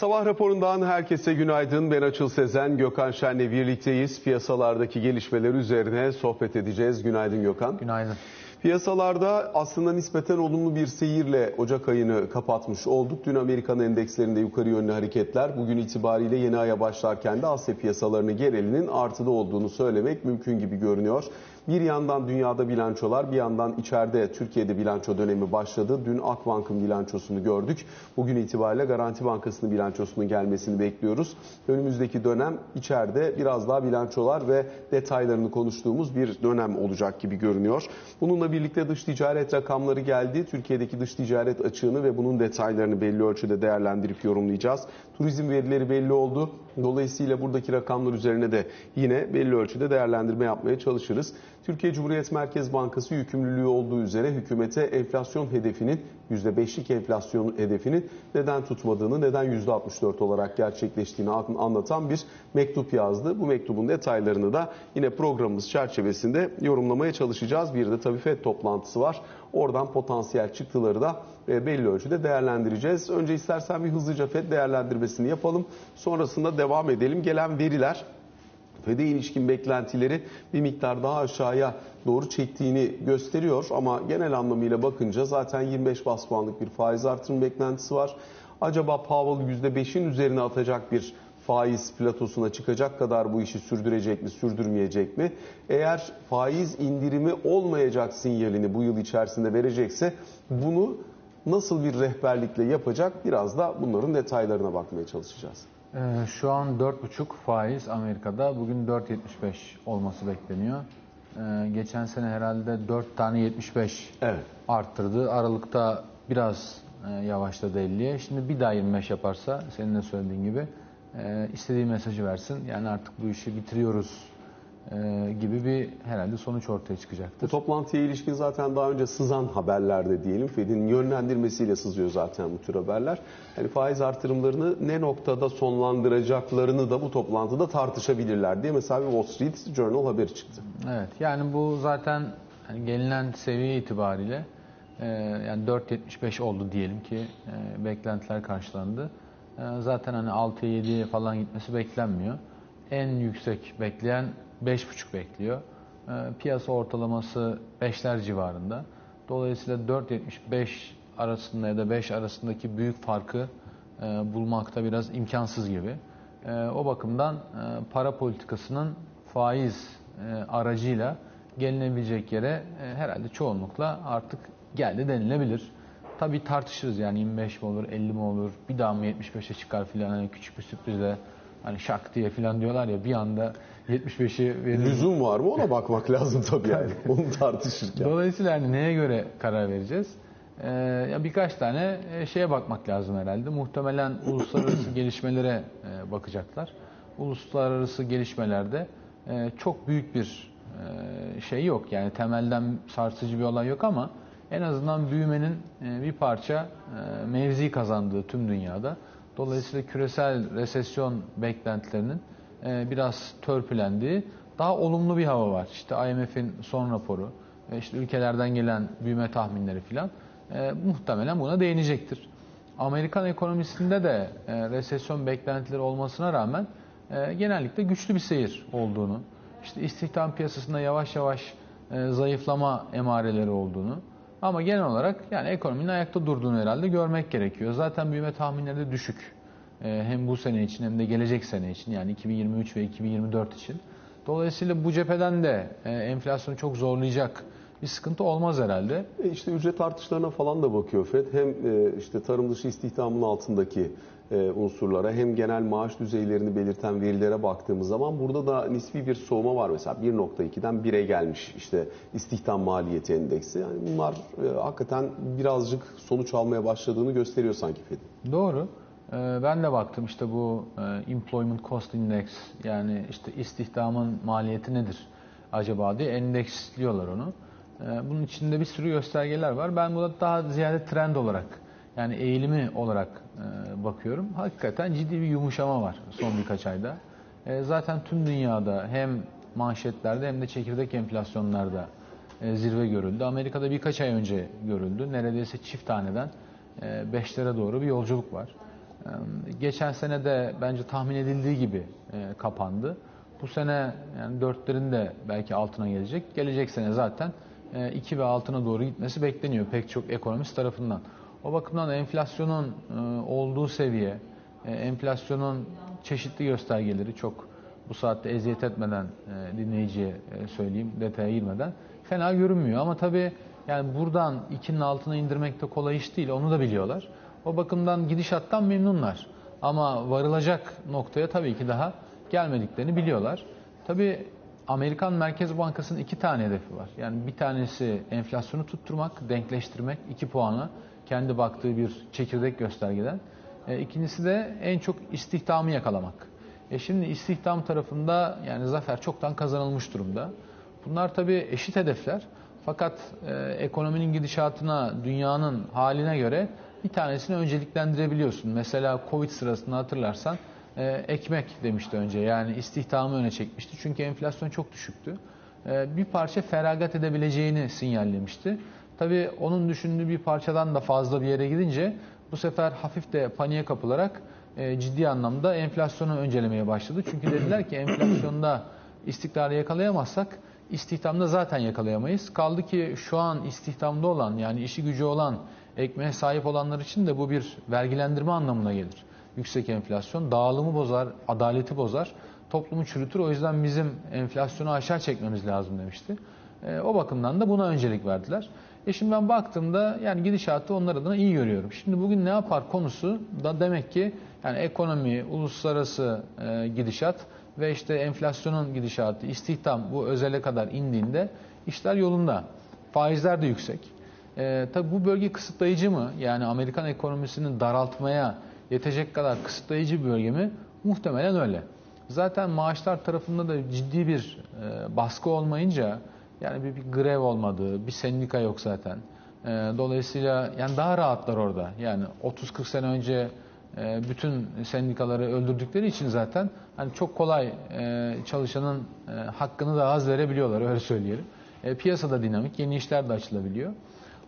Sabah raporundan herkese günaydın. Ben Açıl Sezen, Gökhan Şen'le birlikteyiz. Piyasalardaki gelişmeler üzerine sohbet edeceğiz. Günaydın Gökhan. Günaydın. Piyasalarda aslında nispeten olumlu bir seyirle Ocak ayını kapatmış olduk. Dün Amerikan endekslerinde yukarı yönlü hareketler. Bugün itibariyle yeni aya başlarken de Asya piyasalarının genelinin artıda olduğunu söylemek mümkün gibi görünüyor. Bir yandan dünyada bilançolar, bir yandan içeride Türkiye'de bilanço dönemi başladı. Dün Akbank'ın bilançosunu gördük. Bugün itibariyle Garanti Bankası'nın bilançosunun gelmesini bekliyoruz. Önümüzdeki dönem içeride biraz daha bilançolar ve detaylarını konuştuğumuz bir dönem olacak gibi görünüyor. Bununla birlikte dış ticaret rakamları geldi. Türkiye'deki dış ticaret açığını ve bunun detaylarını belli ölçüde değerlendirip yorumlayacağız. Turizm verileri belli oldu. Dolayısıyla buradaki rakamlar üzerine de yine belli ölçüde değerlendirme yapmaya çalışırız. Türkiye Cumhuriyet Merkez Bankası yükümlülüğü olduğu üzere hükümete enflasyon hedefinin %5'lik enflasyon hedefinin neden tutmadığını, neden %64 olarak gerçekleştiğini anlatan bir mektup yazdı. Bu mektubun detaylarını da yine programımız çerçevesinde yorumlamaya çalışacağız. Bir de tabii FED toplantısı var. Oradan potansiyel çıktıları da belli ölçüde değerlendireceğiz. Önce istersen bir hızlıca FED değerlendirmesini yapalım. Sonrasında devam edelim. Gelen veriler FED'e ilişkin beklentileri bir miktar daha aşağıya doğru çektiğini gösteriyor. Ama genel anlamıyla bakınca zaten 25 bas puanlık bir faiz artırım beklentisi var. Acaba Powell %5'in üzerine atacak bir faiz platosuna çıkacak kadar bu işi sürdürecek mi, sürdürmeyecek mi? Eğer faiz indirimi olmayacak sinyalini bu yıl içerisinde verecekse bunu nasıl bir rehberlikle yapacak? Biraz da bunların detaylarına bakmaya çalışacağız. Ee, şu an 4,5 faiz Amerika'da. Bugün 4,75 olması bekleniyor. Ee, geçen sene herhalde 4 tane 75 evet. arttırdı. Aralıkta biraz e, yavaşladı 50'ye. Şimdi bir daha 25 yaparsa senin de söylediğin gibi e, istediği mesajı versin. Yani artık bu işi bitiriyoruz e, gibi bir herhalde sonuç ortaya çıkacaktır. Bu toplantıya ilişkin zaten daha önce sızan haberlerde diyelim. Fed'in yönlendirmesiyle sızıyor zaten bu tür haberler. Yani faiz artırımlarını ne noktada sonlandıracaklarını da bu toplantıda tartışabilirler diye mesela bir Wall Street Journal haberi çıktı. Evet yani bu zaten yani gelinen seviye itibariyle e, yani 4.75 oldu diyelim ki e, beklentiler karşılandı. E, zaten hani 6'ya 7'ye falan gitmesi beklenmiyor. En yüksek bekleyen 5,5 bekliyor. E, piyasa ortalaması 5'ler civarında. Dolayısıyla 4.75 arasında ya da 5 arasındaki büyük farkı e, bulmakta biraz imkansız gibi. E, o bakımdan e, para politikasının faiz aracıyla gelinebilecek yere herhalde çoğunlukla artık geldi denilebilir. Tabii tartışırız yani 25 mi olur, 50 mi olur, bir daha mı 75'e çıkar filan hani küçük bir sürprizle hani şak diye filan diyorlar ya bir anda 75'i verir. Lüzum var mı ona bakmak lazım tabii yani onu tartışırken. Dolayısıyla hani neye göre karar vereceğiz? Ee, ya birkaç tane e, şeye bakmak lazım herhalde. Muhtemelen uluslararası gelişmelere e, bakacaklar. Uluslararası gelişmelerde e, çok büyük bir e, şey yok. Yani temelden sarsıcı bir olay yok ama en azından büyümenin bir parça mevzi kazandığı tüm dünyada. Dolayısıyla küresel resesyon beklentilerinin e, biraz törpülendiği daha olumlu bir hava var. İşte IMF'in son raporu, e, işte ülkelerden gelen büyüme tahminleri filan e, muhtemelen buna değinecektir. Amerikan ekonomisinde de e, resesyon beklentileri olmasına rağmen e, genellikle güçlü bir seyir olduğunu, işte istihdam piyasasında yavaş yavaş e, zayıflama emareleri olduğunu ama genel olarak yani ekonominin ayakta durduğunu herhalde görmek gerekiyor. Zaten büyüme tahminleri de düşük. E, hem bu sene için hem de gelecek sene için yani 2023 ve 2024 için. Dolayısıyla bu cepheden de e, enflasyonu çok zorlayacak bir sıkıntı olmaz herhalde. E işte ücret artışlarına falan da bakıyor FED. Hem e, işte tarım dışı istihdamın altındaki unsurlara hem genel maaş düzeylerini belirten verilere baktığımız zaman burada da nispi bir soğuma var. Mesela 1.2'den 1'e gelmiş işte istihdam maliyeti endeksi. Yani bunlar e, hakikaten birazcık sonuç almaya başladığını gösteriyor sanki FED'in. Doğru. Ben de baktım işte bu Employment Cost Index yani işte istihdamın maliyeti nedir acaba diye endeksliyorlar onu. Bunun içinde bir sürü göstergeler var. Ben burada daha ziyade trend olarak yani eğilimi olarak bakıyorum. Hakikaten ciddi bir yumuşama var son birkaç ayda. Zaten tüm dünyada hem manşetlerde hem de çekirdek enflasyonlarda zirve görüldü. Amerika'da birkaç ay önce görüldü. Neredeyse çift taneden beşlere doğru bir yolculuk var. E, geçen sene de bence tahmin edildiği gibi e, kapandı. Bu sene yani dörtlerin belki altına gelecek. Gelecek sene zaten 2 ve altına doğru gitmesi bekleniyor pek çok ekonomist tarafından. O bakımdan enflasyonun olduğu seviye, enflasyonun çeşitli göstergeleri çok bu saatte eziyet etmeden dinleyiciye söyleyeyim detaya girmeden fena görünmüyor. Ama tabii yani buradan 2'nin altına indirmek de kolay iş değil onu da biliyorlar. O bakımdan gidişattan memnunlar. Ama varılacak noktaya tabii ki daha gelmediklerini biliyorlar. Tabii Amerikan Merkez Bankası'nın iki tane hedefi var. Yani bir tanesi enflasyonu tutturmak, denkleştirmek, iki puanı kendi baktığı bir çekirdek göstergeden. E, ikincisi de en çok istihdamı yakalamak. E şimdi istihdam tarafında yani zafer çoktan kazanılmış durumda. Bunlar tabii eşit hedefler. Fakat e, ekonominin gidişatına, dünyanın haline göre bir tanesini önceliklendirebiliyorsun. Mesela Covid sırasında hatırlarsan e, ekmek demişti önce. Yani istihdamı öne çekmişti. Çünkü enflasyon çok düşüktü. E, bir parça feragat edebileceğini sinyallemişti. Tabii onun düşündüğü bir parçadan da fazla bir yere gidince bu sefer hafif de paniğe kapılarak e, ciddi anlamda enflasyonu öncelemeye başladı. Çünkü dediler ki enflasyonda istikrarı yakalayamazsak istihdamda zaten yakalayamayız. Kaldı ki şu an istihdamda olan yani işi gücü olan ekmeğe sahip olanlar için de bu bir vergilendirme anlamına gelir. Yüksek enflasyon dağılımı bozar, adaleti bozar, toplumu çürütür. O yüzden bizim enflasyonu aşağı çekmemiz lazım demişti. E, o bakımdan da buna öncelik verdiler. E şimdi ben baktığımda yani gidişatı onlar adına iyi görüyorum. Şimdi bugün ne yapar konusu da demek ki yani ekonomi, uluslararası e, gidişat ve işte enflasyonun gidişatı, istihdam bu özele kadar indiğinde işler yolunda. Faizler de yüksek. E, tabii bu bölge kısıtlayıcı mı? Yani Amerikan ekonomisini daraltmaya yetecek kadar kısıtlayıcı bir bölge mi? Muhtemelen öyle. Zaten maaşlar tarafında da ciddi bir e, baskı olmayınca yani bir, bir grev olmadığı, bir sendika yok zaten. E, dolayısıyla yani daha rahatlar orada. Yani 30-40 sene önce e, bütün sendikaları öldürdükleri için zaten hani çok kolay e, çalışanın e, hakkını da az verebiliyorlar öyle söyleyelim. E, piyasada dinamik, yeni işler de açılabiliyor.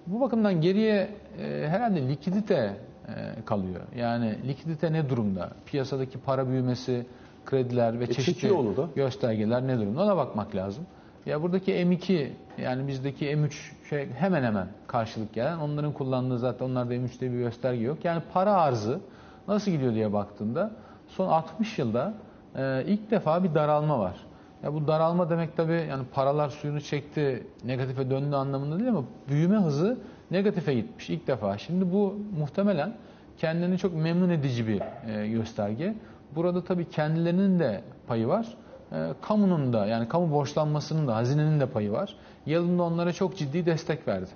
Bu bakımdan geriye e, herhalde likidite e, kalıyor. Yani likidite ne durumda? Piyasadaki para büyümesi, krediler ve e, çeşitli göstergeler ne durumda? Ona bakmak lazım. Ya buradaki M2 yani bizdeki M3 şey hemen hemen karşılık gelen. Onların kullandığı zaten onlarda M3'te bir gösterge yok. Yani para arzı nasıl gidiyor diye baktığında son 60 yılda e, ilk defa bir daralma var. Ya bu daralma demek tabii yani paralar suyunu çekti, negatife döndü anlamında değil ama büyüme hızı negatife gitmiş ilk defa. Şimdi bu muhtemelen kendini çok memnun edici bir e, gösterge. Burada tabii kendilerinin de payı var. E, kamunun da yani kamu borçlanmasının da hazinenin de payı var. Yılında onlara çok ciddi destek verdi.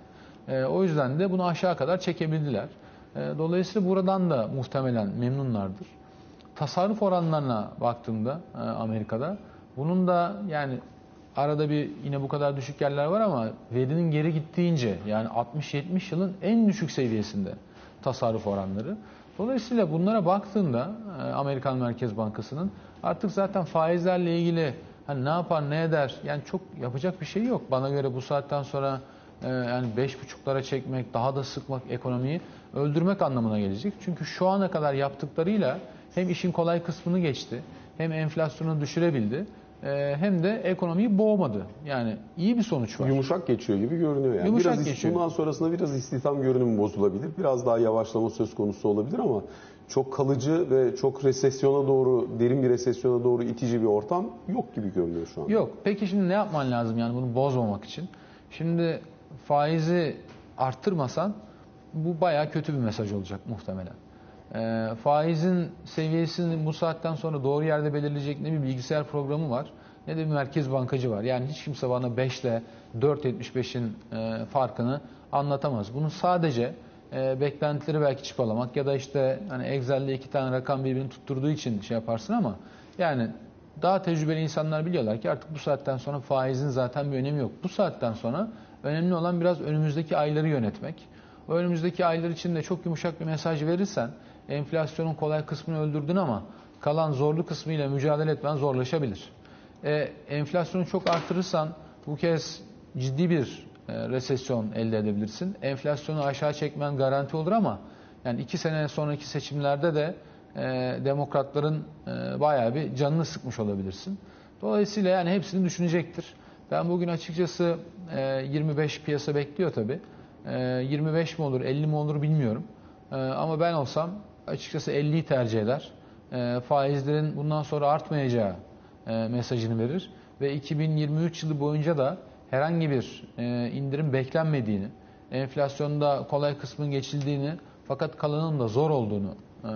E, o yüzden de bunu aşağı kadar çekebildiler. E, dolayısıyla buradan da muhtemelen memnunlardır. Tasarruf oranlarına baktığımda e, Amerika'da bunun da yani arada bir yine bu kadar düşük yerler var ama verinin geri gittiğince yani 60-70 yılın en düşük seviyesinde tasarruf oranları. Dolayısıyla bunlara baktığında e, Amerikan Merkez Bankası'nın artık zaten faizlerle ilgili hani ne yapar ne eder yani çok yapacak bir şey yok. Bana göre bu saatten sonra e, yani beş buçuklara çekmek daha da sıkmak ekonomiyi öldürmek anlamına gelecek. Çünkü şu ana kadar yaptıklarıyla hem işin kolay kısmını geçti hem enflasyonu düşürebildi hem de ekonomiyi boğmadı. Yani iyi bir sonuç var. Yumuşak geçiyor gibi görünüyor yani. Yumuşak biraz geçiyor. Bundan sonrasında biraz istihdam görünümü bozulabilir. Biraz daha yavaşlama söz konusu olabilir ama çok kalıcı ve çok resesyona doğru, derin bir resesyona doğru itici bir ortam yok gibi görünüyor şu an. Yok. Peki şimdi ne yapman lazım yani bunu bozmamak için? Şimdi faizi arttırmasan bu baya kötü bir mesaj olacak muhtemelen. E, faizin seviyesini bu saatten sonra doğru yerde belirleyecek ne bir bilgisayar programı var ne de bir merkez bankacı var. Yani hiç kimse bana 5 ile 4.75'in e, farkını anlatamaz. Bunu sadece e, beklentileri belki çıpalamak ya da işte hani Excel'de iki tane rakam birbirini tutturduğu için şey yaparsın ama yani daha tecrübeli insanlar biliyorlar ki artık bu saatten sonra faizin zaten bir önemi yok. Bu saatten sonra önemli olan biraz önümüzdeki ayları yönetmek. O önümüzdeki aylar için de çok yumuşak bir mesaj verirsen enflasyonun kolay kısmını öldürdün ama kalan zorlu kısmıyla mücadele etmen zorlaşabilir. E, enflasyonu çok artırırsan bu kez ciddi bir e, resesyon elde edebilirsin. Enflasyonu aşağı çekmen garanti olur ama Yani iki sene sonraki seçimlerde de e, demokratların e, bayağı bir canını sıkmış olabilirsin. Dolayısıyla yani hepsini düşünecektir. Ben bugün açıkçası e, 25 piyasa bekliyor tabii. E, 25 mi olur 50 mi olur bilmiyorum. E, ama ben olsam açıkçası 50'yi tercih eder. E, faizlerin bundan sonra artmayacağı e, mesajını verir. Ve 2023 yılı boyunca da herhangi bir e, indirim beklenmediğini, enflasyonda kolay kısmın geçildiğini fakat kalanın da zor olduğunu e,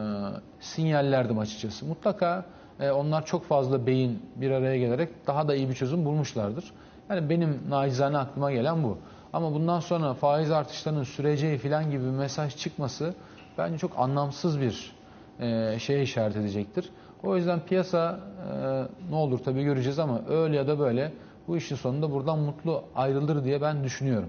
sinyallerdim açıkçası. Mutlaka e, onlar çok fazla beyin bir araya gelerek daha da iyi bir çözüm bulmuşlardır. Yani benim nacizane aklıma gelen bu. Ama bundan sonra faiz artışlarının süreceği filan gibi bir mesaj çıkması bence çok anlamsız bir e, şeye işaret edecektir. O yüzden piyasa e, ne olur tabii göreceğiz ama öyle ya da böyle bu işin sonunda buradan mutlu ayrılır diye ben düşünüyorum.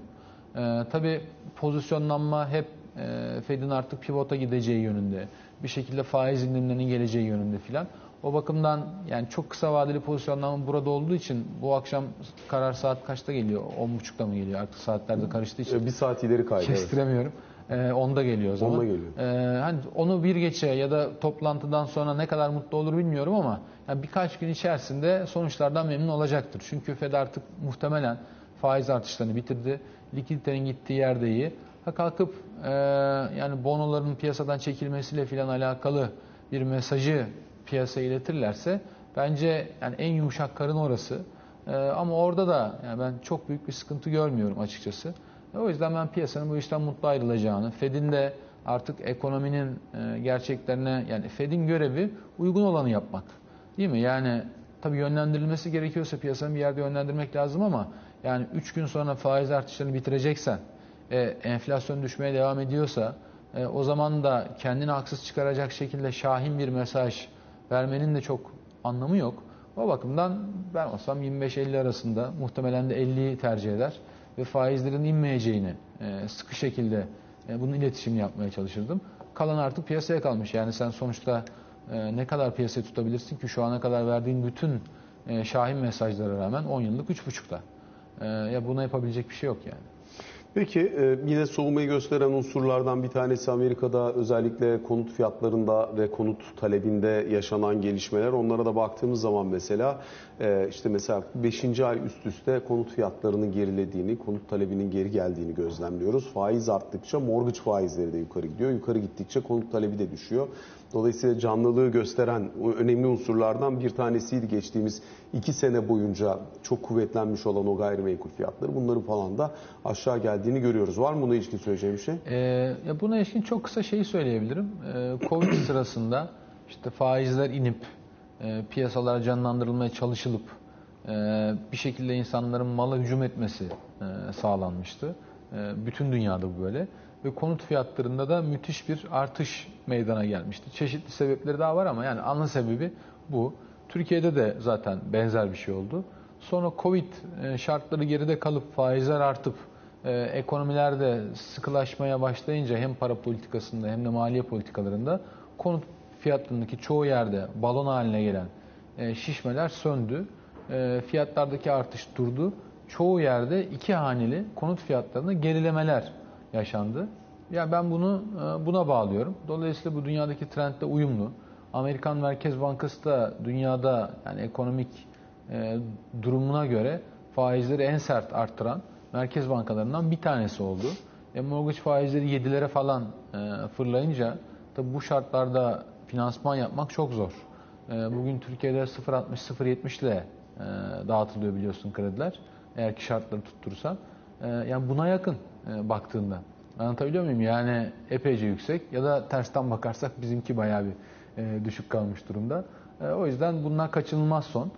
E, tabii pozisyonlanma hep e, Fed'in artık pivota gideceği yönünde, bir şekilde faiz indirimlerinin geleceği yönünde filan. O bakımdan yani çok kısa vadeli pozisyonlanma burada olduğu için bu akşam karar saat kaçta geliyor? 10.30'da mı geliyor? Artık saatlerde karıştığı için Bir saat ileri kaydı. evet. Ee, onda geliyor o zaman. Onda geliyor. Ee, hani onu bir geçe ya da toplantıdan sonra ne kadar mutlu olur bilmiyorum ama yani birkaç gün içerisinde sonuçlardan memnun olacaktır. Çünkü Fed artık muhtemelen faiz artışlarını bitirdi. Likiditenin gittiği yerde iyi. Ha kalkıp e, yani bonoların piyasadan çekilmesiyle filan alakalı bir mesajı piyasaya iletirlerse bence yani en yumuşak karın orası. Ee, ama orada da yani ben çok büyük bir sıkıntı görmüyorum açıkçası. E, O yüzden ben piyasanın bu işten mutlu ayrılacağını, Fed'in de artık ekonominin e, gerçeklerine yani Fed'in görevi uygun olanı yapmak. Değil mi? Yani tabii yönlendirilmesi gerekiyorsa piyasanın bir yerde yönlendirmek lazım ama yani 3 gün sonra faiz artışlarını bitireceksen, e, enflasyon düşmeye devam ediyorsa e, o zaman da kendini haksız çıkaracak şekilde şahin bir mesaj vermenin de çok anlamı yok. O bakımdan ben olsam 25-50 arasında muhtemelen de 50'yi tercih eder ve faizlerin inmeyeceğini e, sıkı şekilde e, bunun iletişimini yapmaya çalışırdım. Kalan artık piyasaya kalmış. Yani sen sonuçta e, ne kadar piyasayı tutabilirsin ki şu ana kadar verdiğin bütün şahin mesajlara rağmen 10 yıllık 3,5'ta. E, ya buna yapabilecek bir şey yok yani. Peki e, yine soğumayı gösteren unsurlardan bir tanesi Amerika'da özellikle konut fiyatlarında ve konut talebinde yaşanan gelişmeler. Onlara da baktığımız zaman mesela e, işte mesela 5. ay üst üste konut fiyatlarının gerilediğini, konut talebinin geri geldiğini gözlemliyoruz. Faiz arttıkça mortgage faizleri de yukarı gidiyor. Yukarı gittikçe konut talebi de düşüyor. Dolayısıyla canlılığı gösteren önemli unsurlardan bir tanesiydi geçtiğimiz iki sene boyunca çok kuvvetlenmiş olan o gayrimenkul fiyatları. Bunların falan da aşağı geldiğini görüyoruz. Var mı buna ilişkin söyleyeceğim bir şey? Ee, buna ilişkin çok kısa şeyi söyleyebilirim. Ee, Covid sırasında işte faizler inip e, piyasalar canlandırılmaya çalışılıp e, bir şekilde insanların mala hücum etmesi e, sağlanmıştı. E, bütün dünyada bu böyle. Ve konut fiyatlarında da müthiş bir artış meydana gelmişti. Çeşitli sebepleri daha var ama yani ana sebebi bu. Türkiye'de de zaten benzer bir şey oldu. Sonra Covid e, şartları geride kalıp faizler artıp e, ekonomilerde sıkılaşmaya başlayınca hem para politikasında hem de maliye politikalarında konut fiyatlarındaki çoğu yerde balon haline gelen e, şişmeler söndü. E, fiyatlardaki artış durdu. Çoğu yerde iki haneli konut fiyatlarında gerilemeler yaşandı. Ya ben bunu e, buna bağlıyorum. Dolayısıyla bu dünyadaki trendle uyumlu. Amerikan Merkez Bankası da dünyada yani ekonomik e, durumuna göre faizleri en sert arttıran merkez bankalarından bir tanesi oldu. E, mortgage faizleri 7'lere falan e, fırlayınca tabi bu şartlarda finansman yapmak çok zor. Bugün Türkiye'de 0.60-0.70 ile dağıtılıyor biliyorsun krediler. Eğer ki şartları tutturursan. E, yani buna yakın e, baktığında. Anlatabiliyor muyum? Yani epeyce yüksek ya da tersten bakarsak bizimki bayağı bir e, düşük kalmış durumda. E, o yüzden bunlar kaçınılmaz son.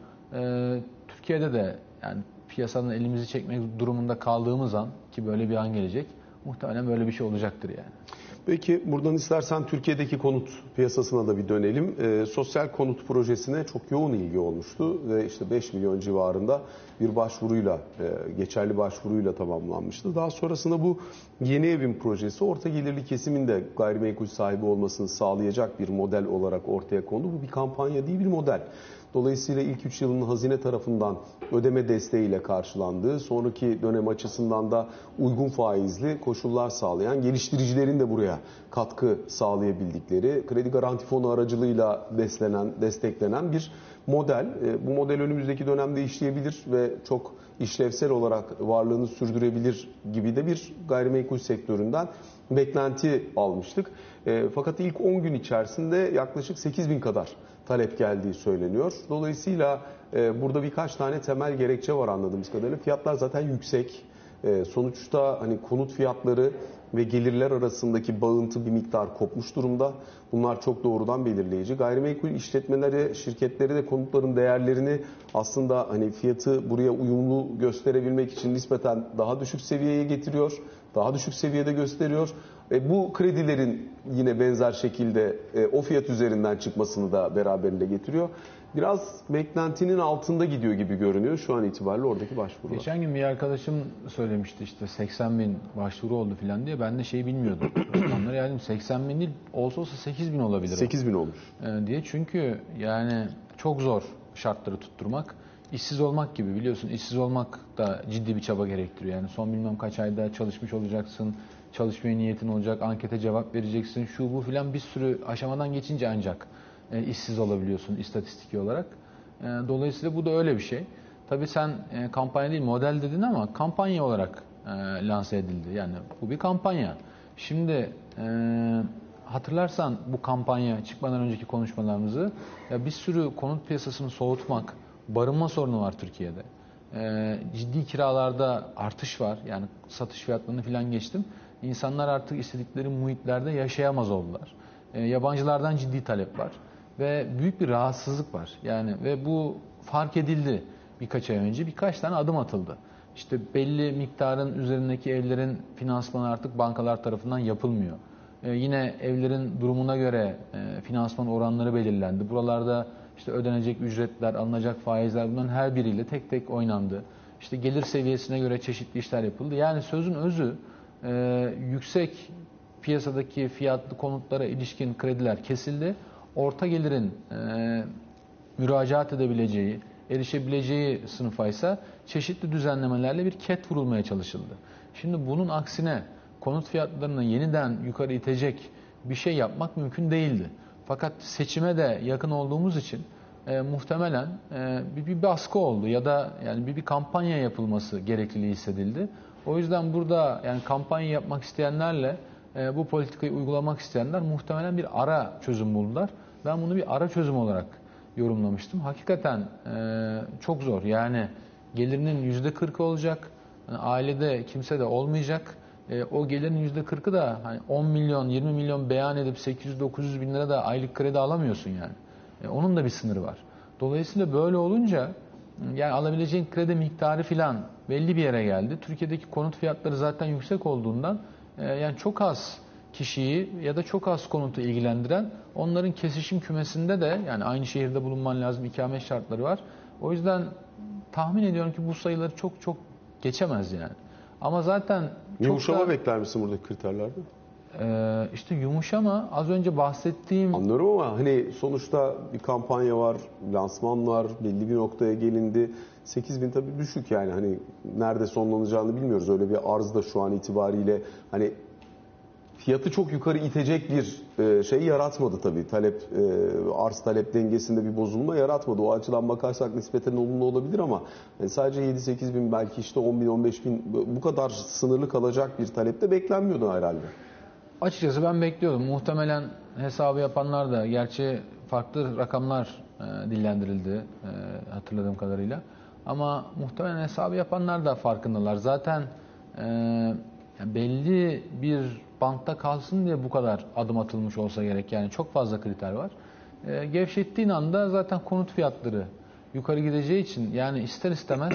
Türkiye'de de yani piyasanın elimizi çekmek durumunda kaldığımız an ki böyle bir an gelecek muhtemelen böyle bir şey olacaktır yani. Peki buradan istersen Türkiye'deki konut piyasasına da bir dönelim. Ee, sosyal konut projesine çok yoğun ilgi olmuştu ve işte 5 milyon civarında bir başvuruyla, e, geçerli başvuruyla tamamlanmıştı. Daha sonrasında bu yeni evin projesi orta gelirli kesimin de gayrimenkul sahibi olmasını sağlayacak bir model olarak ortaya kondu. Bu bir kampanya değil bir model. Dolayısıyla ilk 3 yılın hazine tarafından ödeme desteğiyle karşılandığı, sonraki dönem açısından da uygun faizli koşullar sağlayan geliştiricilerin de buraya katkı sağlayabildikleri, kredi garanti fonu aracılığıyla beslenen, desteklenen bir model. E, bu model önümüzdeki dönemde işleyebilir ve çok işlevsel olarak varlığını sürdürebilir gibi de bir gayrimenkul sektöründen beklenti almıştık. E, fakat ilk 10 gün içerisinde yaklaşık 8 bin kadar talep geldiği söyleniyor. Dolayısıyla e, burada birkaç tane temel gerekçe var anladığımız kadarıyla. Fiyatlar zaten yüksek. E, sonuçta hani konut fiyatları ve gelirler arasındaki bağıntı bir miktar kopmuş durumda. Bunlar çok doğrudan belirleyici. Gayrimenkul işletmeleri, şirketleri de konutların değerlerini aslında hani fiyatı buraya uyumlu gösterebilmek için nispeten daha düşük seviyeye getiriyor. Daha düşük seviyede gösteriyor. E, bu kredilerin yine benzer şekilde e, o fiyat üzerinden çıkmasını da beraberinde getiriyor. Biraz beklentinin altında gidiyor gibi görünüyor şu an itibariyle oradaki başvurular. Geçen gün bir arkadaşım söylemişti işte 80 bin başvuru oldu falan diye. Ben de şeyi bilmiyordum. Rakamları yani 80 bin değil olsa olsa 8 bin olabilir. o. 8 bin olmuş. Ee, diye. Çünkü yani çok zor şartları tutturmak. İşsiz olmak gibi biliyorsun işsiz olmak da ciddi bir çaba gerektiriyor. Yani son bilmem kaç ayda çalışmış olacaksın, çalışmaya niyetin olacak, ankete cevap vereceksin, şu bu filan bir sürü aşamadan geçince ancak e, işsiz olabiliyorsun istatistiki olarak. E, dolayısıyla bu da öyle bir şey. Tabii sen e, kampanya değil model dedin ama kampanya olarak e, lanse edildi. Yani bu bir kampanya. Şimdi e, hatırlarsan bu kampanya çıkmadan önceki konuşmalarımızı ya bir sürü konut piyasasını soğutmak, barınma sorunu var Türkiye'de. Ee, ciddi kiralarda artış var. Yani satış fiyatlarını falan geçtim. İnsanlar artık istedikleri muhitlerde yaşayamaz oldular. Ee, yabancılardan ciddi talep var ve büyük bir rahatsızlık var. Yani ve bu fark edildi birkaç ay önce. Birkaç tane adım atıldı. İşte belli miktarın üzerindeki evlerin finansmanı artık bankalar tarafından yapılmıyor. Ee, yine evlerin durumuna göre e, finansman oranları belirlendi. Buralarda işte ödenecek ücretler, alınacak faizler bunların her biriyle tek tek oynandı. İşte gelir seviyesine göre çeşitli işler yapıldı. Yani sözün özü e, yüksek piyasadaki fiyatlı konutlara ilişkin krediler kesildi. Orta gelirin e, müracaat edebileceği, erişebileceği sınıfa ise çeşitli düzenlemelerle bir ket vurulmaya çalışıldı. Şimdi bunun aksine konut fiyatlarını yeniden yukarı itecek bir şey yapmak mümkün değildi. Fakat seçime de yakın olduğumuz için e, muhtemelen e, bir, bir baskı oldu ya da yani bir, bir kampanya yapılması gerekliliği hissedildi. O yüzden burada yani kampanya yapmak isteyenlerle e, bu politikayı uygulamak isteyenler muhtemelen bir ara çözüm buldular. Ben bunu bir ara çözüm olarak yorumlamıştım. Hakikaten e, çok zor. Yani gelirinin yüzde 40 olacak. Yani ailede kimse de olmayacak. E, o gelirin yüzde 40'ı da hani 10 milyon, 20 milyon beyan edip 800-900 bin lira da aylık kredi alamıyorsun yani. E, onun da bir sınırı var. Dolayısıyla böyle olunca yani alabileceğin kredi miktarı filan belli bir yere geldi. Türkiye'deki konut fiyatları zaten yüksek olduğundan e, yani çok az kişiyi ya da çok az konutu ilgilendiren onların kesişim kümesinde de yani aynı şehirde bulunman lazım ikamet şartları var. O yüzden tahmin ediyorum ki bu sayıları çok çok geçemez yani. Ama zaten çok Yumuşama da, bekler misin buradaki kriterlerde? E, işte yumuşama az önce bahsettiğim Anlıyorum ama hani sonuçta bir kampanya var, lansman var, belli bir noktaya gelindi. 8 bin tabii düşük yani hani nerede sonlanacağını bilmiyoruz. Öyle bir arz da şu an itibariyle hani fiyatı çok yukarı itecek bir e, şey yaratmadı tabii. Talep e, arz talep dengesinde bir bozulma yaratmadı. O açıdan bakarsak nispeten olumlu olabilir ama yani sadece 7-8 bin belki işte 10 bin 15 bin bu kadar sınırlı kalacak bir talepte beklenmiyordu herhalde. Açıkçası ben bekliyordum. Muhtemelen hesabı yapanlar da gerçi farklı rakamlar e, dillendirildi e, hatırladığım kadarıyla. Ama muhtemelen hesabı yapanlar da farkındalar. Zaten e, belli bir bantta kalsın diye bu kadar adım atılmış olsa gerek. Yani çok fazla kriter var. E, gevşettiğin anda zaten konut fiyatları yukarı gideceği için yani ister istemez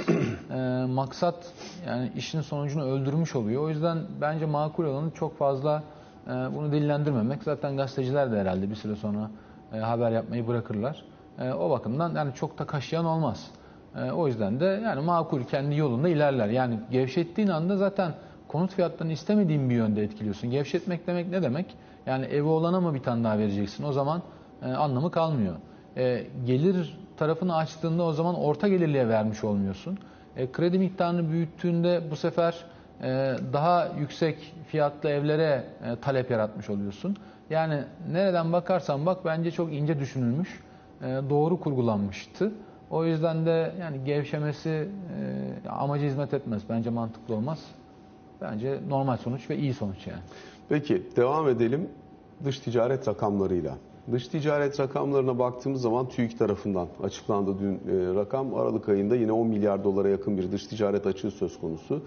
e, maksat yani işin sonucunu öldürmüş oluyor. O yüzden bence makul olanı çok fazla bunu dillendirmemek. Zaten gazeteciler de herhalde bir süre sonra e, haber yapmayı bırakırlar. E, o bakımdan yani çok da kaşıyan olmaz. E, o yüzden de yani makul kendi yolunda ilerler. Yani gevşettiğin anda zaten konut fiyatlarını istemediğin bir yönde etkiliyorsun. Gevşetmek demek ne demek? Yani evi olana mı bir tane daha vereceksin? O zaman e, anlamı kalmıyor. E, gelir tarafını açtığında o zaman orta gelirliye vermiş olmuyorsun. Kredi miktarını büyüttüğünde bu sefer daha yüksek fiyatlı evlere e, talep yaratmış oluyorsun. Yani nereden bakarsan bak bence çok ince düşünülmüş, e, doğru kurgulanmıştı. O yüzden de yani gevşemesi e, amacı hizmet etmez. Bence mantıklı olmaz. Bence normal sonuç ve iyi sonuç yani. Peki devam edelim dış ticaret rakamlarıyla. Dış ticaret rakamlarına baktığımız zaman TÜİK tarafından açıklandı dün e, rakam. Aralık ayında yine 10 milyar dolara yakın bir dış ticaret açığı söz konusu.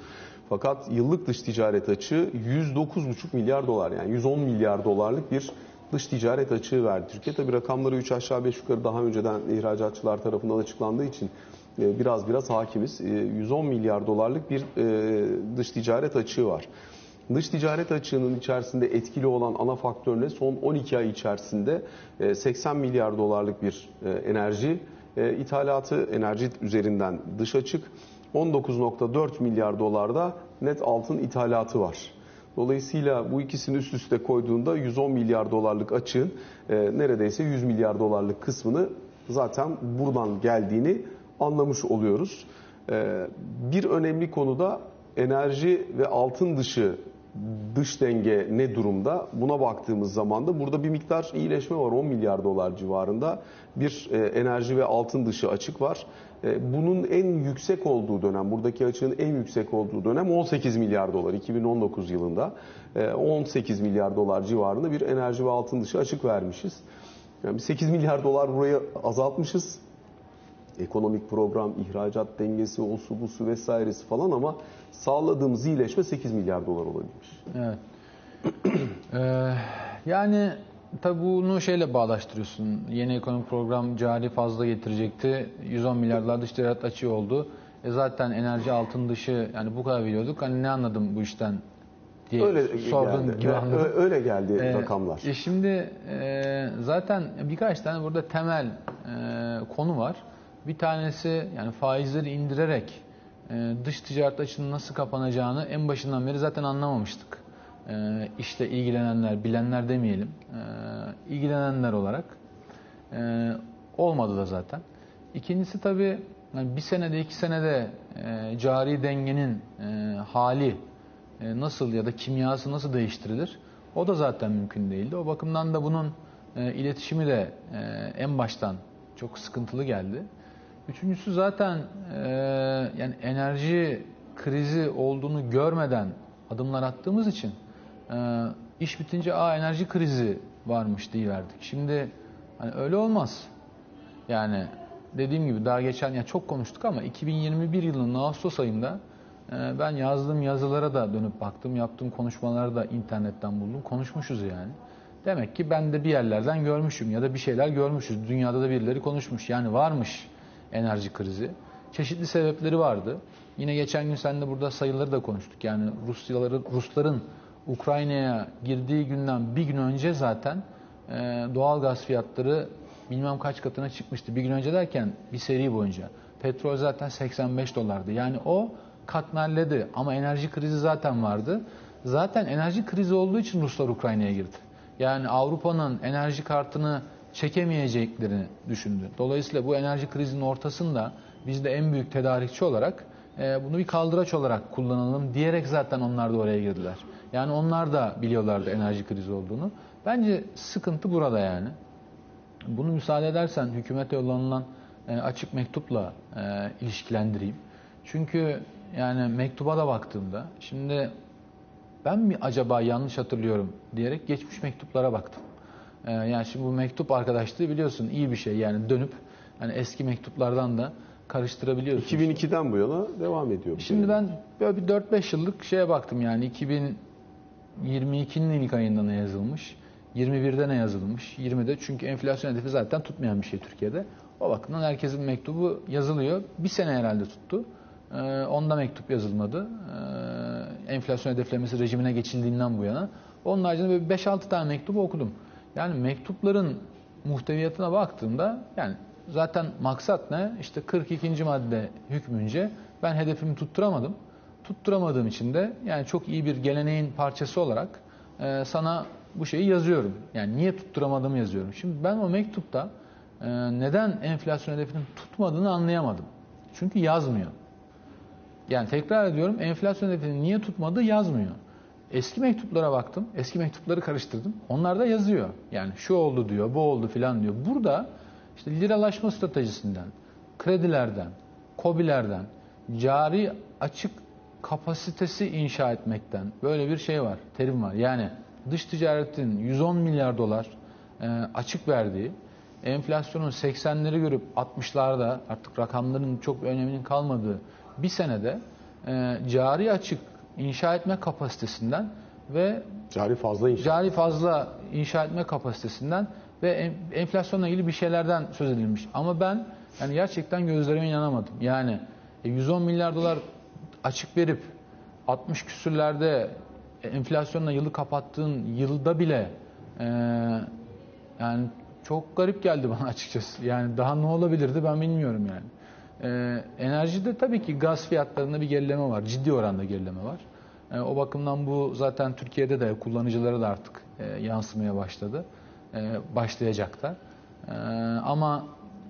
Fakat yıllık dış ticaret açığı 109,5 milyar dolar yani 110 milyar dolarlık bir dış ticaret açığı verdi. Türkiye tabi rakamları 3 aşağı 5 yukarı daha önceden ihracatçılar tarafından açıklandığı için e, biraz biraz hakimiz. E, 110 milyar dolarlık bir e, dış ticaret açığı var. Dış ticaret açığının içerisinde etkili olan ana faktör ne? Son 12 ay içerisinde e, 80 milyar dolarlık bir e, enerji e, ithalatı, enerji üzerinden dış açık. 19.4 milyar dolarda net altın ithalatı var. Dolayısıyla bu ikisini üst üste koyduğunda 110 milyar dolarlık açığın e, neredeyse 100 milyar dolarlık kısmını zaten buradan geldiğini anlamış oluyoruz. E, bir önemli konuda enerji ve altın dışı dış denge ne durumda? Buna baktığımız zaman da burada bir miktar iyileşme var 10 milyar dolar civarında. Bir e, enerji ve altın dışı açık var. E, bunun en yüksek olduğu dönem, buradaki açığın en yüksek olduğu dönem 18 milyar dolar 2019 yılında. E, 18 milyar dolar civarında bir enerji ve altın dışı açık vermişiz. Yani 8 milyar dolar burayı azaltmışız ekonomik program, ihracat dengesi, o su bu su vesairesi falan ama sağladığımız iyileşme 8 milyar dolar olabilmiş. Evet. ee, yani tabi bunu şeyle bağdaştırıyorsun. Yeni ekonomik program cari fazla getirecekti. 110 milyarlar dış ticaret açığı oldu. E zaten enerji altın dışı yani bu kadar biliyorduk. Hani ne anladım bu işten diye öyle sordun geldi. gibi anladım. Öyle geldi Ee, rakamlar. E şimdi e, zaten birkaç tane burada temel e, konu var. Bir tanesi yani faizleri indirerek e, dış ticaret açının nasıl kapanacağını en başından beri zaten anlamamıştık. E, işle ilgilenenler, bilenler demeyelim, e, ilgilenenler olarak e, olmadı da zaten. İkincisi tabii yani bir senede iki senede e, cari dengenin hali nasıl ya da kimyası nasıl değiştirilir? O da zaten mümkün değildi. O bakımdan da bunun iletişimi de en baştan çok sıkıntılı geldi. Üçüncüsü zaten e, yani enerji krizi olduğunu görmeden adımlar attığımız için e, iş bitince a enerji krizi varmış verdik. Şimdi hani öyle olmaz. Yani dediğim gibi daha geçen ya çok konuştuk ama 2021 yılının Ağustos ayında e, ben yazdığım yazılara da dönüp baktım, yaptığım konuşmaları da internetten buldum. Konuşmuşuz yani. Demek ki ben de bir yerlerden görmüşüm ya da bir şeyler görmüşüz. Dünyada da birileri konuşmuş. Yani varmış enerji krizi. Çeşitli sebepleri vardı. Yine geçen gün seninle burada sayıları da konuştuk. Yani Rusyaları, Rusların Ukrayna'ya girdiği günden bir gün önce zaten e, doğal gaz fiyatları bilmem kaç katına çıkmıştı. Bir gün önce derken bir seri boyunca. Petrol zaten 85 dolardı. Yani o katmerledi ama enerji krizi zaten vardı. Zaten enerji krizi olduğu için Ruslar Ukrayna'ya girdi. Yani Avrupa'nın enerji kartını çekemeyeceklerini düşündü. Dolayısıyla bu enerji krizinin ortasında biz de en büyük tedarikçi olarak e, bunu bir kaldıraç olarak kullanalım diyerek zaten onlar da oraya girdiler. Yani onlar da biliyorlardı enerji krizi olduğunu. Bence sıkıntı burada yani. Bunu müsaade edersen hükümete yollanılan e, açık mektupla e, ilişkilendireyim. Çünkü yani mektuba da baktığımda şimdi ben mi acaba yanlış hatırlıyorum diyerek geçmiş mektuplara baktım. Ee, yani şimdi bu mektup arkadaşlığı biliyorsun iyi bir şey yani dönüp hani eski mektuplardan da karıştırabiliyorsun. 2002'den bu yana devam ediyor. Şimdi şey. ben böyle bir 4-5 yıllık şeye baktım yani 2022'nin ilk ayında ne yazılmış, 21'de ne yazılmış, 20'de çünkü enflasyon hedefi zaten tutmayan bir şey Türkiye'de. O bakımdan herkesin mektubu yazılıyor. Bir sene herhalde tuttu. Ee, onda mektup yazılmadı. Ee, enflasyon hedeflemesi rejimine geçildiğinden bu yana. Onun haricinde böyle 5-6 tane mektubu okudum. Yani mektupların muhteviyatına baktığımda yani zaten maksat ne? İşte 42. madde hükmünce ben hedefimi tutturamadım. Tutturamadığım için de yani çok iyi bir geleneğin parçası olarak e, sana bu şeyi yazıyorum. Yani niye tutturamadığımı yazıyorum. Şimdi ben o mektupta e, neden enflasyon hedefinin tutmadığını anlayamadım. Çünkü yazmıyor. Yani tekrar ediyorum enflasyon hedefini niye tutmadığı yazmıyor. Eski mektuplara baktım. Eski mektupları karıştırdım. Onlarda yazıyor. Yani şu oldu diyor, bu oldu filan diyor. Burada işte liralaşma stratejisinden, kredilerden, kobilerden, cari açık kapasitesi inşa etmekten böyle bir şey var, terim var. Yani dış ticaretin 110 milyar dolar e, açık verdiği, enflasyonun 80'leri görüp 60'larda artık rakamların çok öneminin kalmadığı bir senede e, cari açık inşa etme kapasitesinden ve Cari fazla inşaat. cari fazla inşa etme kapasitesinden ve en- enflasyonla ilgili bir şeylerden söz edilmiş. Ama ben yani gerçekten gözlerime inanamadım. Yani e, 110 milyar dolar açık verip 60 küsürlerde enflasyonla yılı kapattığın yılda bile e, yani çok garip geldi bana açıkçası. Yani daha ne olabilirdi ben bilmiyorum yani. Ee, enerjide tabii ki gaz fiyatlarında bir gerileme var. Ciddi oranda gerileme var. Ee, o bakımdan bu zaten Türkiye'de de kullanıcılara da artık e, yansımaya başladı. E, başlayacak da. E, ama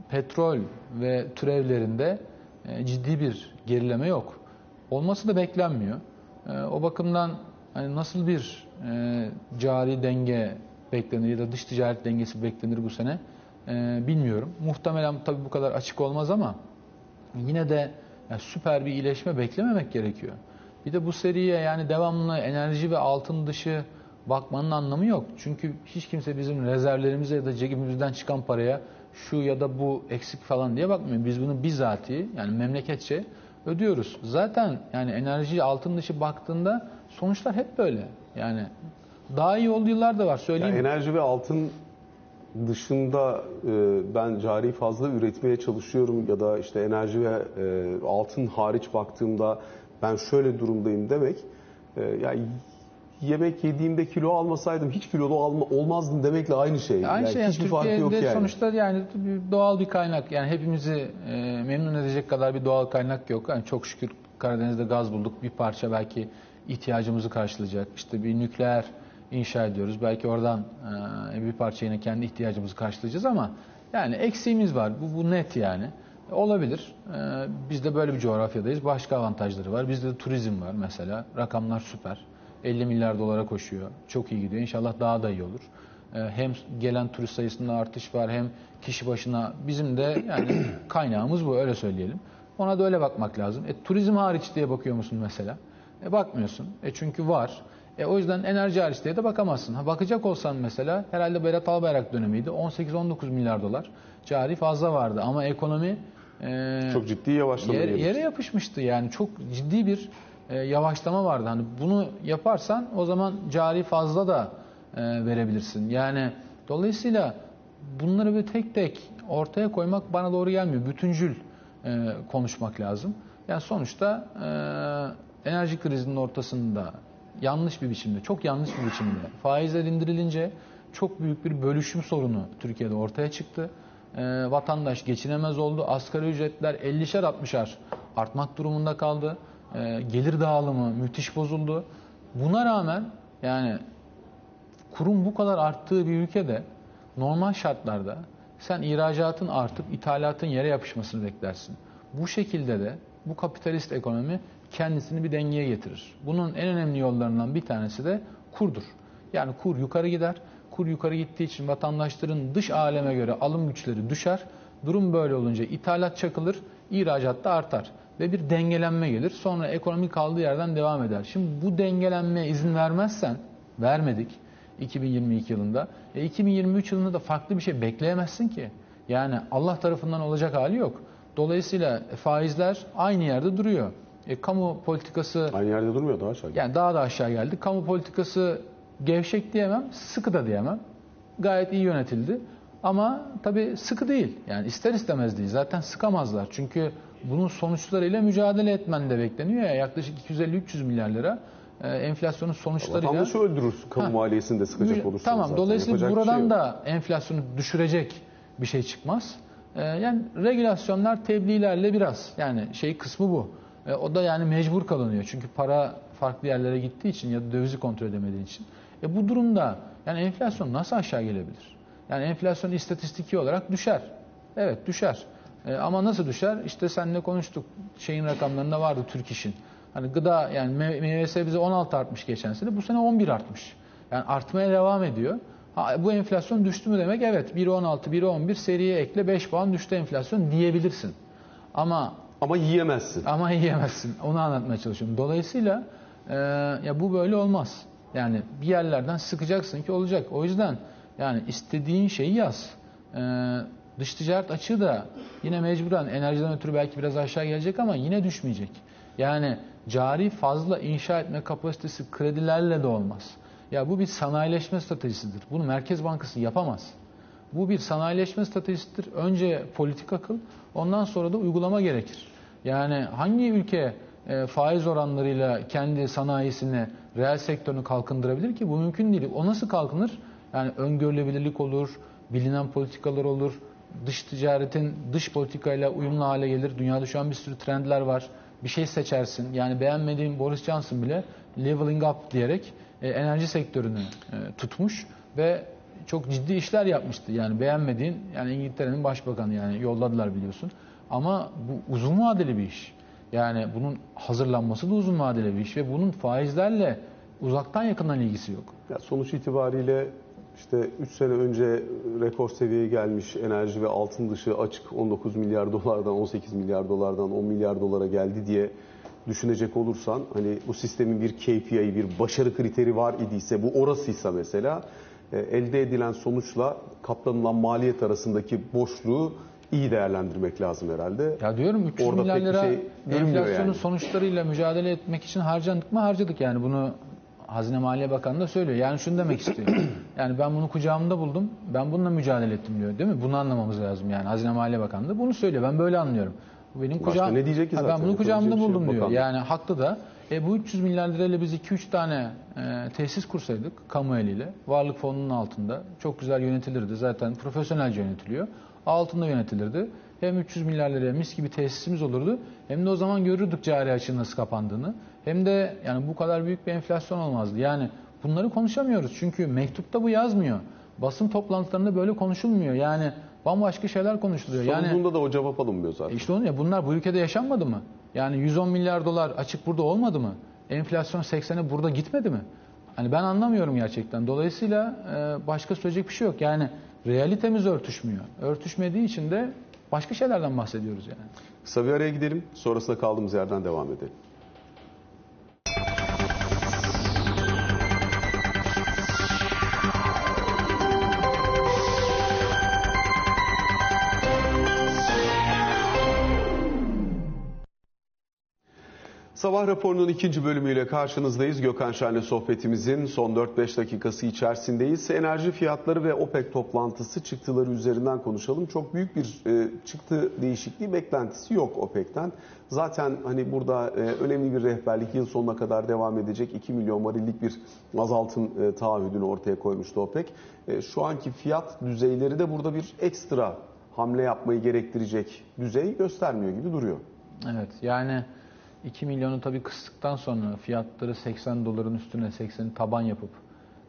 petrol ve türevlerinde e, ciddi bir gerileme yok. Olması da beklenmiyor. E, o bakımdan hani nasıl bir e, cari denge beklenir ya da dış ticaret dengesi beklenir bu sene e, bilmiyorum. Muhtemelen tabii bu kadar açık olmaz ama yine de yani süper bir iyileşme beklememek gerekiyor. Bir de bu seriye yani devamlı enerji ve altın dışı bakmanın anlamı yok. Çünkü hiç kimse bizim rezervlerimize ya da cebimizden çıkan paraya şu ya da bu eksik falan diye bakmıyor. Biz bunu bizatihi yani memleketçe ödüyoruz. Zaten yani enerji altın dışı baktığında sonuçlar hep böyle. Yani daha iyi olduğu yıllar da var söyleyeyim. Yani enerji ve altın dışında e, ben cari fazla üretmeye çalışıyorum ya da işte enerji ve e, altın hariç baktığımda ben şöyle durumdayım demek e, yani yemek yediğimde kilo almasaydım hiç kilolu alma, olmazdım demekle aynı şey. Aynı şey yani hiçbir farkı yok yani. sonuçta yani doğal bir kaynak yani hepimizi e, memnun edecek kadar bir doğal kaynak yok. Yani çok şükür Karadeniz'de gaz bulduk bir parça belki ihtiyacımızı karşılayacak. İşte bir nükleer inşa ediyoruz. Belki oradan e, bir parça yine kendi ihtiyacımızı karşılayacağız ama yani eksiğimiz var. Bu, bu net yani. Olabilir. E, biz de böyle bir coğrafyadayız. Başka avantajları var. Bizde de turizm var mesela. Rakamlar süper. 50 milyar dolara koşuyor. Çok iyi gidiyor. İnşallah daha da iyi olur. Ee, Hem gelen turist sayısında artış var hem kişi başına bizim de yani kaynağımız bu öyle söyleyelim. Ona da öyle bakmak lazım. E, turizm hariç diye bakıyor musun mesela? E, bakmıyorsun. E, çünkü var. E, o yüzden enerji hariç diye de bakamazsın. Ha, bakacak olsan mesela herhalde Berat Albayrak dönemiydi. 18-19 milyar dolar cari fazla vardı ama ekonomi e, Çok ciddi yavaşlama Yer- yere yapışmıştı yani çok ciddi bir e, yavaşlama vardı. Hani bunu yaparsan o zaman cari fazla da e, verebilirsin. Yani dolayısıyla bunları bir tek tek ortaya koymak bana doğru gelmiyor. Bütüncül e, konuşmak lazım. Yani sonuçta e, enerji krizinin ortasında yanlış bir biçimde, çok yanlış bir biçimde faizler indirilince çok büyük bir bölüşüm sorunu Türkiye'de ortaya çıktı. E, vatandaş geçinemez oldu. Asgari ücretler 50'şer 60'ar artmak durumunda kaldı. E, gelir dağılımı müthiş bozuldu. Buna rağmen yani kurum bu kadar arttığı bir ülkede normal şartlarda sen ihracatın artıp ithalatın yere yapışmasını beklersin. Bu şekilde de bu kapitalist ekonomi kendisini bir dengeye getirir. Bunun en önemli yollarından bir tanesi de kurdur. Yani kur yukarı gider. Kur yukarı gittiği için vatandaşların dış aleme göre alım güçleri düşer. Durum böyle olunca ithalat çakılır, ihracat da artar ve bir dengelenme gelir. Sonra ekonomi kaldığı yerden devam eder. Şimdi bu dengelenmeye izin vermezsen, vermedik 2022 yılında. E 2023 yılında da farklı bir şey bekleyemezsin ki. Yani Allah tarafından olacak hali yok. Dolayısıyla faizler aynı yerde duruyor. E, kamu politikası Aynı yerde durmuyor daha aşağı. yani daha da aşağı geldi. Kamu politikası gevşek diyemem, sıkı da diyemem. Gayet iyi yönetildi. Ama tabii sıkı değil. Yani ister istemez değil. Zaten sıkamazlar. Çünkü bunun sonuçlarıyla mücadele etmen de bekleniyor ya. Yaklaşık 250-300 milyar lira e, enflasyonun sonuçlarıyla... Vatandaşı öldürür kamu Ha. maliyesini de sıkacak olursanız Tamam. zaten. Dolayısıyla Yapacak bir buradan şey yok. da enflasyonu düşürecek bir şey çıkmaz. Ee, yani regülasyonlar tebliğlerle biraz yani şey kısmı bu. Ee, o da yani mecbur kalınıyor. Çünkü para farklı yerlere gittiği için ya da dövizi kontrol edemediği için. E bu durumda yani enflasyon nasıl aşağı gelebilir? Yani enflasyon istatistiki olarak düşer. Evet düşer. E, ama nasıl düşer? İşte seninle konuştuk. Şeyin rakamlarında vardı Türk İş'in. Hani gıda yani me- meyve sebze 16 artmış geçen sene. Bu sene 11 artmış. Yani artmaya devam ediyor. Ha, bu enflasyon düştü mü demek? Evet. 1.16, 1.11 seriye ekle 5 puan düştü enflasyon diyebilirsin. Ama Ama yiyemezsin. ama yiyemezsin. Onu anlatmaya çalışıyorum. Dolayısıyla e, ya bu böyle olmaz. Yani bir yerlerden sıkacaksın ki olacak. O yüzden yani istediğin şeyi yaz. E, dış ticaret açığı da yine mecburen enerjiden ötürü belki biraz aşağı gelecek ama yine düşmeyecek. Yani cari fazla inşa etme kapasitesi kredilerle de olmaz. Ya bu bir sanayileşme stratejisidir. Bunu Merkez Bankası yapamaz. Bu bir sanayileşme stratejisidir. Önce politik akıl, ondan sonra da uygulama gerekir. Yani hangi ülke e, faiz oranlarıyla kendi sanayisini, reel sektörünü kalkındırabilir ki? Bu mümkün değil. O nasıl kalkınır? Yani öngörülebilirlik olur, bilinen politikalar olur, dış ticaretin dış politikayla uyumlu hale gelir. Dünyada şu an bir sürü trendler var. Bir şey seçersin. Yani beğenmediğin Boris Johnson bile leveling up diyerek e, enerji sektörünü e, tutmuş ve çok ciddi işler yapmıştı. Yani beğenmediğin yani İngiltere'nin başbakanı yani yolladılar biliyorsun. Ama bu uzun vadeli bir iş. Yani bunun hazırlanması da uzun vadeli bir iş ve bunun faizlerle uzaktan yakından ilgisi yok. Ya sonuç itibariyle işte 3 sene önce rekor seviyeye gelmiş enerji ve altın dışı açık 19 milyar dolardan 18 milyar dolardan 10 milyar dolara geldi diye düşünecek olursan hani bu sistemin bir KPI, bir başarı kriteri var idiyse bu orasıysa mesela e, elde edilen sonuçla katlanılan maliyet arasındaki boşluğu iyi değerlendirmek lazım herhalde. Ya diyorum 300 Orada milyar lira şey enflasyonun yani. sonuçlarıyla mücadele etmek için harcadık mı harcadık yani bunu Hazine Maliye Bakanı da söylüyor. Yani şunu demek istiyor. Yani ben bunu kucağımda buldum. Ben bununla mücadele ettim diyor. Değil mi? Bunu anlamamız lazım yani. Hazine Maliye Bakanı da bunu söylüyor. Ben böyle anlıyorum. Bu benim Başka kucağım. ne diyecek ki Ha, zaten? Ben bunu kucağımda şey buldum yok diyor. bakan. Yani haklı da. E bu 300 milyar lirayla biz 2-3 tane e, tesis kursaydık kamu eliyle. Varlık fonunun altında. Çok güzel yönetilirdi. Zaten profesyonelce yönetiliyor. Altında yönetilirdi. Hem 300 milyar liraya mis gibi tesisimiz olurdu. Hem de o zaman görürdük cari açığın nasıl kapandığını. Hem de yani bu kadar büyük bir enflasyon olmazdı. Yani bunları konuşamıyoruz. Çünkü mektupta bu yazmıyor. Basın toplantılarında böyle konuşulmuyor. Yani bambaşka şeyler konuşuluyor. Yani Sonucunda da o cevap alınmıyor zaten. e işte onu ya bunlar bu ülkede yaşanmadı mı? Yani 110 milyar dolar açık burada olmadı mı? Enflasyon 80'e burada gitmedi mi? Hani ben anlamıyorum gerçekten. Dolayısıyla e, başka söyleyecek bir şey yok. Yani realitemiz örtüşmüyor. Örtüşmediği için de başka şeylerden bahsediyoruz yani. Kısa bir araya gidelim. Sonrasında kaldığımız yerden devam edelim. Sabah raporunun ikinci bölümüyle karşınızdayız. Gökhan Şen'le sohbetimizin son 4-5 dakikası içerisindeyiz. Enerji fiyatları ve OPEC toplantısı çıktıları üzerinden konuşalım. Çok büyük bir e, çıktı değişikliği beklentisi yok OPEC'ten. Zaten hani burada e, önemli bir rehberlik yıl sonuna kadar devam edecek 2 milyon varillik bir azaltım e, taahhüdünü ortaya koymuştu OPEC. E, şu anki fiyat düzeyleri de burada bir ekstra hamle yapmayı gerektirecek düzey göstermiyor gibi duruyor. Evet yani 2 milyonu tabii kıstıktan sonra fiyatları 80 doların üstüne 80'i taban yapıp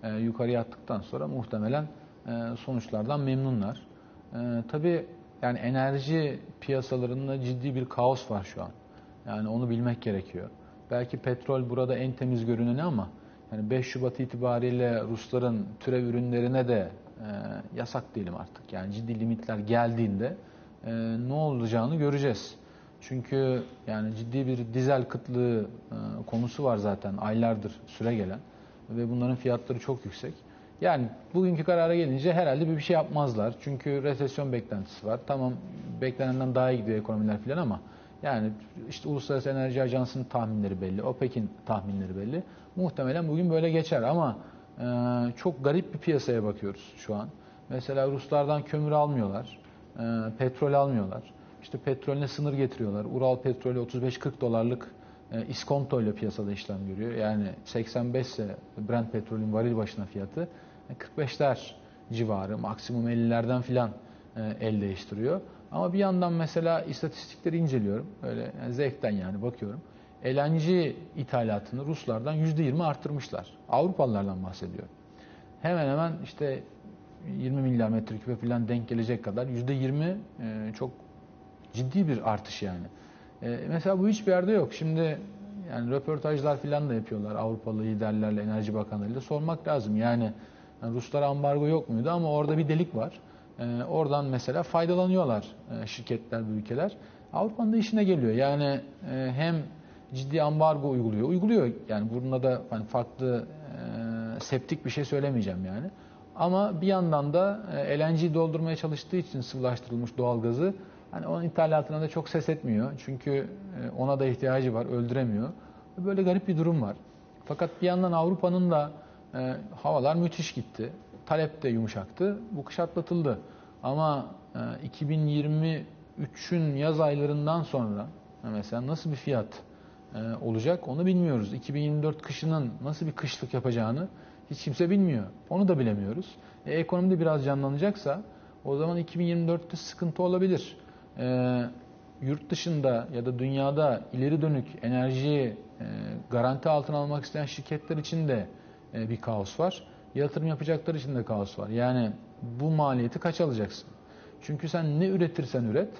e, yukarıya attıktan sonra muhtemelen e, sonuçlardan memnunlar. E, tabii yani enerji piyasalarında ciddi bir kaos var şu an. Yani onu bilmek gerekiyor. Belki petrol burada en temiz görüneni ama yani 5 Şubat itibariyle Rusların türev ürünlerine de e, yasak değilim artık. Yani ciddi limitler geldiğinde e, ne olacağını göreceğiz. Çünkü yani ciddi bir dizel kıtlığı e, konusu var zaten aylardır süre gelen ve bunların fiyatları çok yüksek. Yani bugünkü karara gelince herhalde bir şey yapmazlar. Çünkü resesyon beklentisi var. Tamam beklenenden daha iyi gidiyor ekonomiler falan ama yani işte Uluslararası Enerji Ajansı'nın tahminleri belli, OPEC'in tahminleri belli. Muhtemelen bugün böyle geçer ama e, çok garip bir piyasaya bakıyoruz şu an. Mesela Ruslardan kömür almıyorlar, e, petrol almıyorlar. İşte petrolüne sınır getiriyorlar. Ural petrolü 35-40 dolarlık e, iskonto ile piyasada işlem görüyor. Yani 85 ise Brent petrolün varil başına fiyatı e, 45'ler civarı, maksimum 50'lerden filan e, el değiştiriyor. Ama bir yandan mesela istatistikleri inceliyorum. Öyle yani zevkten yani bakıyorum. LNG ithalatını Ruslardan %20 arttırmışlar. Avrupalılardan bahsediyor. Hemen hemen işte 20 milyar metreküpe falan denk gelecek kadar %20 e, çok Ciddi bir artış yani. E, mesela bu hiçbir yerde yok. Şimdi yani röportajlar falan da yapıyorlar Avrupalı liderlerle, Enerji Bakanlarıyla sormak lazım. Yani, yani Ruslara ambargo yok muydu ama orada bir delik var. E, oradan mesela faydalanıyorlar e, şirketler, bu ülkeler. Avrupa'nın da işine geliyor. Yani e, hem ciddi ambargo uyguluyor. Uyguluyor yani burnuna da hani farklı e, septik bir şey söylemeyeceğim yani. Ama bir yandan da e, LNG doldurmaya çalıştığı için sıvılaştırılmış doğalgazı hani onun ithalatına da çok ses etmiyor. Çünkü e, ona da ihtiyacı var, öldüremiyor. Böyle garip bir durum var. Fakat bir yandan Avrupa'nın da e, havalar müthiş gitti. Talep de yumuşaktı. Bu kış atlatıldı. Ama e, 2023'ün yaz aylarından sonra mesela nasıl bir fiyat e, olacak onu bilmiyoruz. 2024 kışının nasıl bir kışlık yapacağını hiç kimse bilmiyor. Onu da bilemiyoruz. E, ekonomide biraz canlanacaksa o zaman 2024'te sıkıntı olabilir. E, yurt dışında ya da dünyada ileri dönük enerjiyi e, garanti altına almak isteyen şirketler için de e, bir kaos var. Yatırım yapacaklar için de kaos var. Yani bu maliyeti kaç alacaksın? Çünkü sen ne üretirsen üret,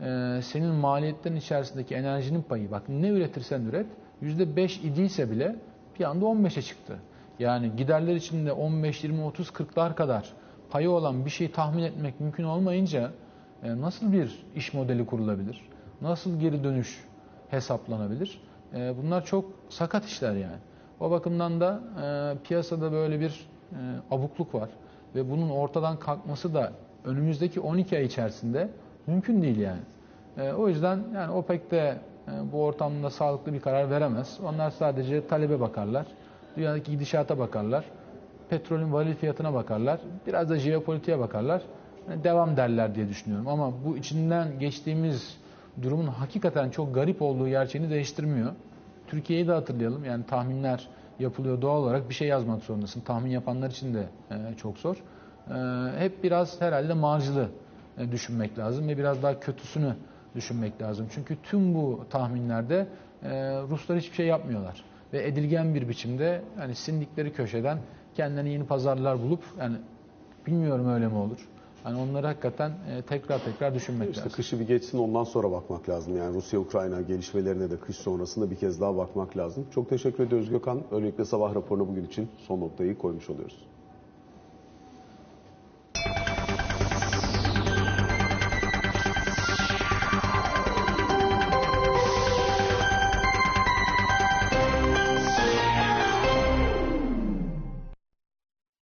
e, senin maliyetlerin içerisindeki enerjinin payı, bak ne üretirsen üret, %5 idiyse bile bir anda 15'e çıktı. Yani giderler içinde 15, 20, 30, 40'lar kadar payı olan bir şeyi tahmin etmek mümkün olmayınca nasıl bir iş modeli kurulabilir? Nasıl geri dönüş hesaplanabilir? E, bunlar çok sakat işler yani. O bakımdan da e, piyasada böyle bir e, abukluk var ve bunun ortadan kalkması da önümüzdeki 12 ay içerisinde mümkün değil yani. E, o yüzden yani OPEC de e, bu ortamda sağlıklı bir karar veremez. Onlar sadece talebe bakarlar. Dünyadaki gidişata bakarlar. Petrolün varil fiyatına bakarlar. Biraz da jeopolitiğe bakarlar. Devam derler diye düşünüyorum. Ama bu içinden geçtiğimiz durumun hakikaten çok garip olduğu gerçeğini değiştirmiyor. Türkiye'yi de hatırlayalım. Yani tahminler yapılıyor doğal olarak bir şey yazmak zorundasın. Tahmin yapanlar için de e, çok zor. E, hep biraz herhalde marjlı e, düşünmek lazım ve biraz daha kötüsünü düşünmek lazım. Çünkü tüm bu tahminlerde Ruslar hiçbir şey yapmıyorlar ve edilgen bir biçimde yani sindikleri köşeden kendilerine yeni pazarlar bulup yani bilmiyorum öyle mi olur. Yani onları hakikaten e, tekrar tekrar düşünmek İşte lazım. kışı bir geçsin ondan sonra bakmak lazım. Yani Rusya-Ukrayna gelişmelerine de kış sonrasında bir kez daha bakmak lazım. Çok teşekkür ediyoruz Gökhan. Böylelikle sabah raporuna bugün için son noktayı koymuş oluyoruz.